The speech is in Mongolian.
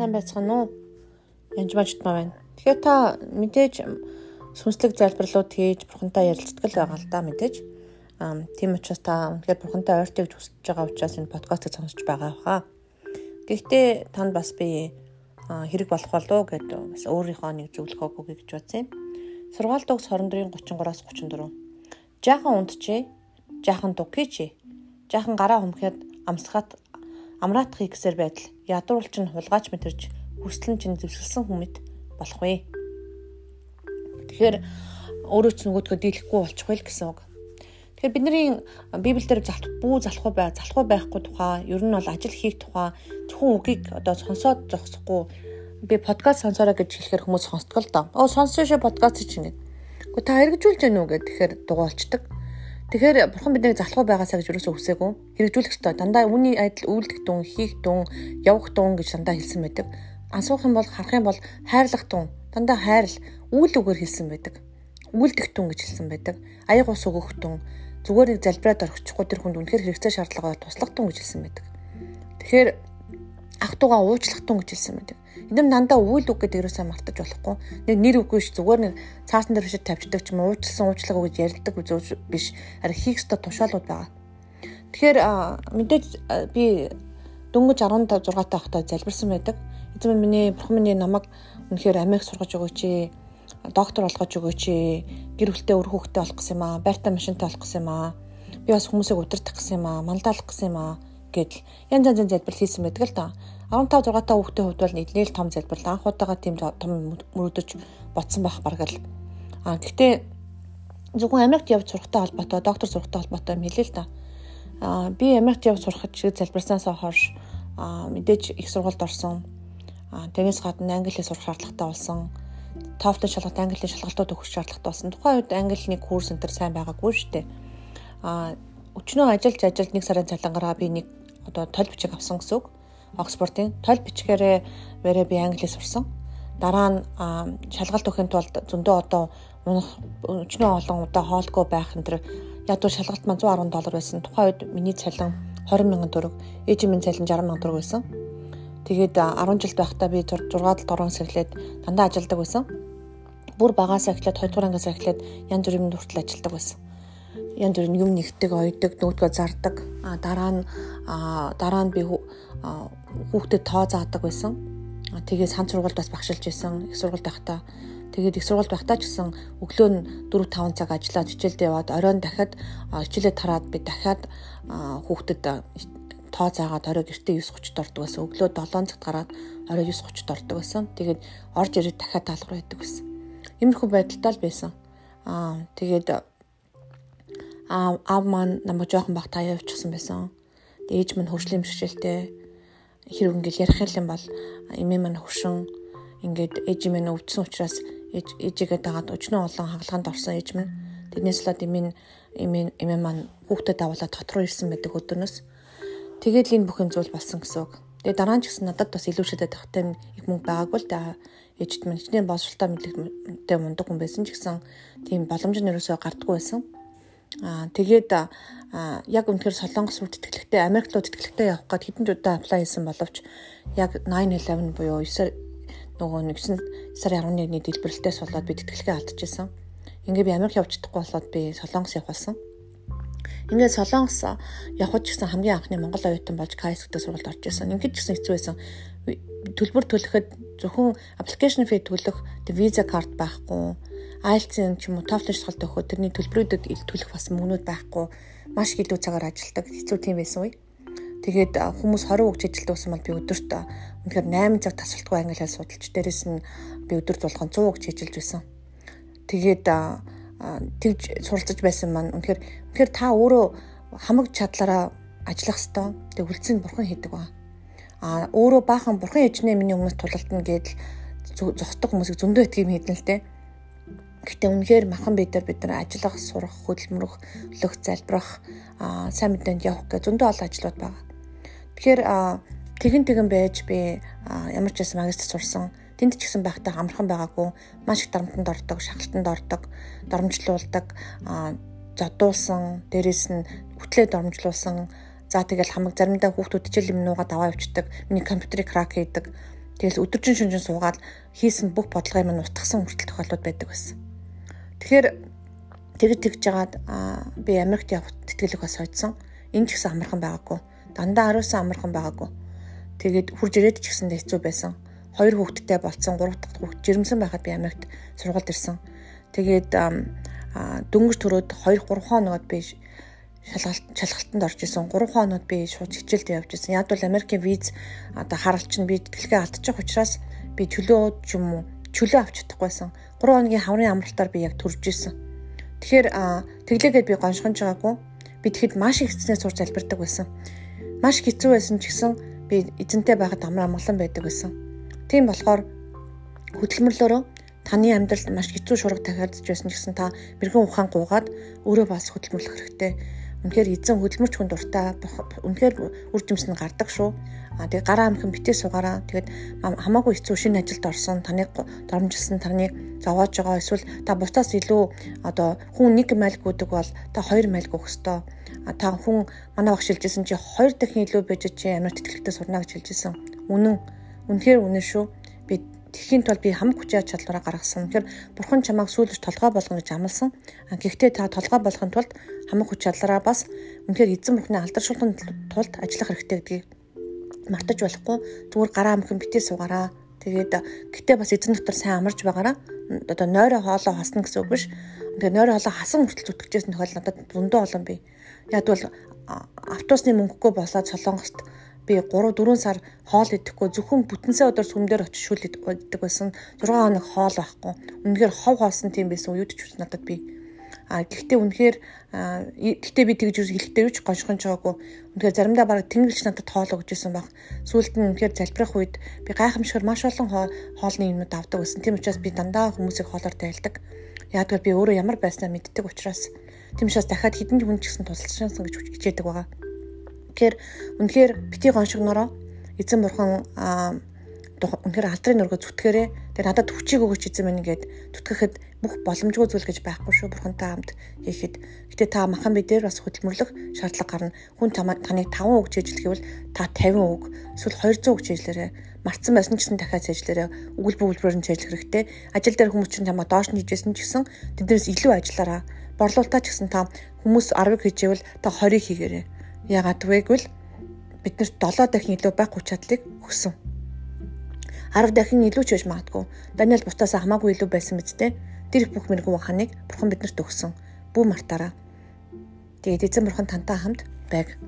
сайн байцгаана уу? Янж мажтмаа байна. Тэгэхээр та мэдээж сүнслэг залбирлууд хийж бурхантай ярилцдаг байгаа л да мэдээж. Аа тийм учраас та үнэхээр бурхантай ойртыг хүсэж байгаа учраас энэ подкастыг сонсож байгаа хаа. Гэхдээ танд бас би хэрэг болох болов гэдэг бас өөрийнхөө нэг зөвлөх өгье гэж бодсон юм. Сургаалт өгс 24-ийн 33-аас 34. Жаахан унтжээ. Жаахан дукийч. Жаахан гараа хүмхэд амсгаад амраатах ихсээр байтал ядуурлч нь хулгайч мэтэрч хүсэлэн чинь зэвсгэлсэн хүмэд болох вэ. Тэгэхээр өөрөө ч нөгөөдгөө дийлэхгүй болчих байл гэсэн үг. Тэгэхээр бидний Библиэлд залт бүү залахгүй бай, залахгүй байхгүй тухай, ер нь бол ажил хийх тухай зөвхөн үгийг одоо сонсоод зогсохгүй би подкаст сонсороо гэж хэлэхээр хүмүүс сонсдог л доо. Оо шээ подкаст чинь гэдэг. Гэхдээ та хэрэгжүүлж гэнэ үү гэхээр дугуйлцдаг. Тэгэхээр бурхан биднийг залхуу байгаасаа гэж юусоо хүсээгүй. Хэрэгжүүлэх ёстой. Дандаа үүний адил үйлдэх тун, хийх тун, явах тун гэж дандаа хэлсэн байдаг. Ансуух юм бол харах юм бол хайрлах тун. Дандаа хайрл үйл үгээр хэлсэн байдаг. Үйлдэх тун гэж хэлсэн байдаг. Аяг ус өгөх тун. Зүгээр нэг залбираад орчихгүй тэр хүнд үнэхээр хэрэгцээ шаардлагаа туслах тун гэж хэлсэн байдаг. Тэгэхээр ах トゥ угаа уучлах тун гэж хэлсэн байдаг. Энэ нь дандаа үйл үг гэдэг ерөөсөө мартаж болохгүй. Нэг нэр үгүй ш зүгээр нэг цаасан дээр бишээ тавьчихдаг ч юм уу уучлсан уучлага гэж ярилдаг үзүүж биш. Харин хийх ёстой тушаалууд байгаа. Тэгэхээр мэдээж би дөнгөж 15 6 таа хахтаа залбирсан байдаг. Эзэн миний бурхан миний намайг үнэхээр амиах сургаж өгөөч доктор болгож өгөөч гэр бүлтэй өр хүүхдээ болох гэсэн юм аа байртай машинтай болох гэсэн юм аа би бас хүмүүсийг удирдах гэсэн юм аа малдаалах гэсэн юм аа гэдэл янз янзын залбирал хийсэн байдаг л та 15 6 та хүүхдийн хувьд бол нэлээд том залбирал анх удаага тийм том мөрөдөж ботсон байх бараг л. А гэхдээ зөвхөн Америкт явж сурахтай холбоотой, доктор сурахтай холбоотой юм хэлээ л да. А би Америкт явж сурах чиг залбирсанаас хойш мэдээж их сургуульд орсон. А тэрнээс гадна англи хэл сурах шаардлагатай болсон. TOEFL шалгалт англи хэл шалгалтууд өгөх шаардлагатай болсон. Тухайн үед англи нэг курс энэ төр сайн байгаагүй шүү дээ. А өчнөө ажиллаж ажиллаж нэг сарын цалингараа би нэг одоо толь бичиг авсан гэсэн үг. Оксфордын тойл бичгээрээ вэрэ би англи сурсан. Дараа нь шалгалт өгөхийн тулд зөндөө одоо унах өчнөө олон удаа хоолгүй байх энэ төр ядуу шалгалт маань 110 доллар байсан. Тухайн үед миний цалин 20 мянган төгрөг, ээж минь цалин 60 мянган төгрөг байсан. Тэгээд 10 жил байхдаа би 6 7 дуран сэглээд дандаа ажилладаг байсан. Бүр багасаа эхлээд 2 дугаар ангиас эхлээд янз бүрийн хүртэл ажилладаг байсан янз бүрийн юм нэгдэг, ойдог, нөгдгөө зардаг. А дараа нь дараа нь би хүүхдэд тоо заадаг байсан. Тэгээ сан сургуульд бас багшилж байсан. Их сургуульд байхдаа тэгээд их сургуульд байхдаа ч гэсэн өглөө нь 4 5 цаг ажиллаад хичээлдээ яваад оройн дахиад хичээлээ тараад би дахиад хүүхдэд тоо заагаад орой гэртээ 9:30-д ордог байсан. Өглөө 7 цагт гараад орой 9:30-д ордог байсан. Тэгээд орж ирээд дахиад даалгавар байдаг байсан. Иймэрхүү байдалтай л байсан. Аа тэгээд аав маань намайг жоохон бах таяа явчихсан байсан. Ээж минь хөгжлийн бэрхшээлтэй хэрэг ингээл ярих юм бол эмээ маань хөшин ингээд ээж минь өвдсөн учраас ээж ээжигээ дагаад өчнөө олон хагалгаанд орсон ээж минь тэрнээс л эмээ эмээ эмээ маань хүүхдэд давуулаад дотроо ирсэн байдаг өдөрнөөс тэгээд л энэ бүхэн зүйл болсон гэсэн үг. Тэгээ дараа нь ч гэсэн надад бас илүү шидэт тахтай их мөнгө байгаагүй л да минь хичнээн боловсролтой мэдлэгтэй мундаг хүн байсан ч гэсэн тийм боломж нь ерөөсөй гардггүй байсан. Аа тэгээд яг үнэхээр Солонгос руу тэтгэлэгтэй Америк руу тэтгэлэгтэй явах гээд хэдэн удаа аплай хийсэн боловч яг 911 буюу 9 нөгөө 9 сарын 11-ний дэлбэрэлтээс болоод би тэтгэлгээ алдчихсан. Ингээ би Америк явж чадахгүй болоод би Солонгос явах болсон. Ингээд Солонгос явхад ч гэсэн хамгийн анхны Монгол оюутан болж гэдэг сургуульд орж исэн. Ингээд ч гэсэн хэцүү байсан. Төлбөр төлөхөд зөвхөн application fee төлөх виза карт байхгүй IELTS-ийн ч юм уу TOEFL шалгалт өгөхөд тэрний төлбөрүүдэд төлөх бас мөнгнүүд байхгүй маш илүү цагаар ажилладаг хэцүү тийм байсан үе. Тэгээд хүмүүс 20 үг ажилтдаг байсан бол би өдөрт үнэхээр 8 цаг тасралтгүй англи хэл судалж дээрэс нь би өдөрт болгон 100 үг ажиллаж байсан. Тэгээд тэгж суралцаж байсан маань үнэхээр үнэхээр та өөрөө хамаг чадлаараа ажиллах ёстой. Тэг үлцэн бурхан хийдэг ба. А өөрөө баахан бурхан ээжнээ миний өмнөс тулалтна гэдэл зогсдог хүмүүсийг зөндөө итгэм хийдэн л дээ. Гэтэ үнэхээр махан бид нар бид нар ажиллах, сурах, хөдөлмөрөх, лөх залбирах, сайн мэдээнд явах гэх зөндөө олон ажлууд байгаа. Тэгэхээр тэгэн тэгэн байж би ямар ч байсан магистр сурсан. Тэнд ч гэсэн байхдаа амархан байгаагүй. Маш их дарамтанд ордог, шахалтанд ордог, доромжлуулдаг, зодуулсан, дээрэс нь хөтлөө доромжлуулсан. За тэгэл хамаг заримдаа хүүхдүүд хичээл юм нуугаад аваа явчихдаг. Миний компьютерийг крак хийдэг. Тэгэл өдөржин шүнжин суугаад хийсэн бүх бодлогын маань устгасан хүртэл тохиолдод байдаг байсан. Тэгэхээр тэгж тэгж жагаад би Америкт явах тэтгэлэг бас сойдсон. Энэ ч гэсэн амархан байгаагүй. Дандаа ариусан амархан байгаагүй. Тэгээд хурж ирээд ч гэсэндээ хэцүү байсан. Хоёр хүүхэдтэй болцсон, гурав дахь хүүхэд жирэмсэн байхад би Америкт сургуульд ирсэн. Тэгээд дөнгөж төрөөд 2 3 хоногод би шалгалт шалгалтанд орж исэн 3 хоноод би шууд хичээлд явж исэн. Яг бол Америкийн виз одоо харалч нь би тэтгэлгээ алдчих учраас би чөлөө ч юм уу чөлөө авч чадахгүйсэн. 3 хоногийн хаврын амралтаар би яг төрж исэн. Тэгэхээр тэглээгээд би гоншгонж байгаагүй. Би тэгэхэд маш их хэцнээс сурч залбирдаг байсан. Маш хэцүү байсан ч гэсэн би эзэнтэй байхад амар амгалан байдаг байсан. Тийм болохоор хөдөлмөрлөөрөө таны амьдралд маш хэцүү шуурга тахиалдж байсан ч гэсэн та мэрэгэн ухаан гуугаад өөрөө бас хөдөлмөрлөх хэрэгтэй Үнэхээр эзэн хөдөлмөрч хүн дуртай. Үнэхээр үр жимс нь гардаг шүү. А тэгээ гараа амхан битээ сугаараа. Тэгээд хамаагүй хэцүү шинэ ажилд орсон. Таныг доромжилсан, таны зовоож байгаа эсвэл та бусдаас илүү одоо хүн нэг майл гүдэг бол та хоёр майл гүөх ёстой. А та хүн манай багш хэлжсэн чи хоёр дахин илүү байж чи амар тэтгэлэгтэй сурна гэж хэлжсэн. Үнэн. Үнэхээр үнэн шүү. Би Тэхийн тул би хамаг хүчин чадлаараа гаргасан. Тэгэхээр бурхан чамайг сүүлж толгой болгоно гэж амласан. Гэхдээ та толгой болгохын тулд хамаг хүч чадлаараа бас үнэхээр эзэн бурхны алдаршуулгын тулд ажиллах хэрэгтэй гэдгийг мартаж болохгүй. Зүгээр гараа амхан битээ суугаараа. Тэгээд гэтээ бас эзэн дотор сайн амарч байгаараа. Одоо нойроо хоолоо хосно гэсэн үг биш. Тэгээд нойроо хоолоо хасан хүртэл зүтгэжсэн тохиол надад зөндөө олон бий. Яг бол автобусны мөнгөгүй болоод солонгост би 3 4 сар хоол идэхгүй зөвхөн бүтэнсээ өдөр сүмдэр очиж шүл иддэг байсан 6 хоног хоол байхгүй. Үнэхээр хов хоосон тийм байсан үед ч надад би А гэхдээ үнэхээр гэхдээ би тэгж хэлэхдээ юу ч гоншгонч байгаагүй. Үнэхээр заримдаа баг тэнгэрлж надад хоол өгч исэн баг. Сүүлд нь үнэхээр залбирах үед би гайхамшигэр маш олон хоолны юмнууд авдаг байсан. Тийм учраас би дандаа хүмүүсийг хоолоор тайлдаг. Яагаад би өөрөө ямар байснаа мэддэг учраас тийм учраас дахиад хідэн хүн ч гэсэн тусалсан гэж хичээдэг байгаа. Тэгэхээр үнэхээр бити гоншигнороо эзэн бурхан үнэхээр алдрын нургоо зүтгэрээ тэгээ надад хүчийг өгөөч эзэн минь ингээд зүтгэхэд бүх боломжгүй зүйл гэж байхгүй шүү. Бурхантай хамт хийхэд. Гэтээ та махан бидээр бас хөдөлмөрлөх шаардлага гарна. Хүн таныг 5 үг чийжлэхийвэл та 50 үг эсвэл 200 үг чийжлээрээ мартсан байсан ч гэсэн дахиад цээжлээрээ өгүүлбэр өгүүлбэрээр нь цээжлэх хэрэгтэй. Ажил дээр хүмүүс чинь чамаа доош нь хийжсэн ч гэсэн тэднээс илүү ажиллаараа. Борлуулалтаа ч гэсэн та хүмүүс 10-ыг хийжээвэл та 20-ыг хийгээрэй. Яагаад вэ бид нарт 7 дахин илүү байх хүч чадлыг өгсөн. 10 дахин илүү ч байж магадгүй. Даниэл бутаас хамаагүй илүү байсан биз дээ. Тэр их бүх мэрэгүү ханыг бурхан биднэрт өгсөн. Бүү мартаараа. Тэгээд эзэн бурхан тантай хамт байг.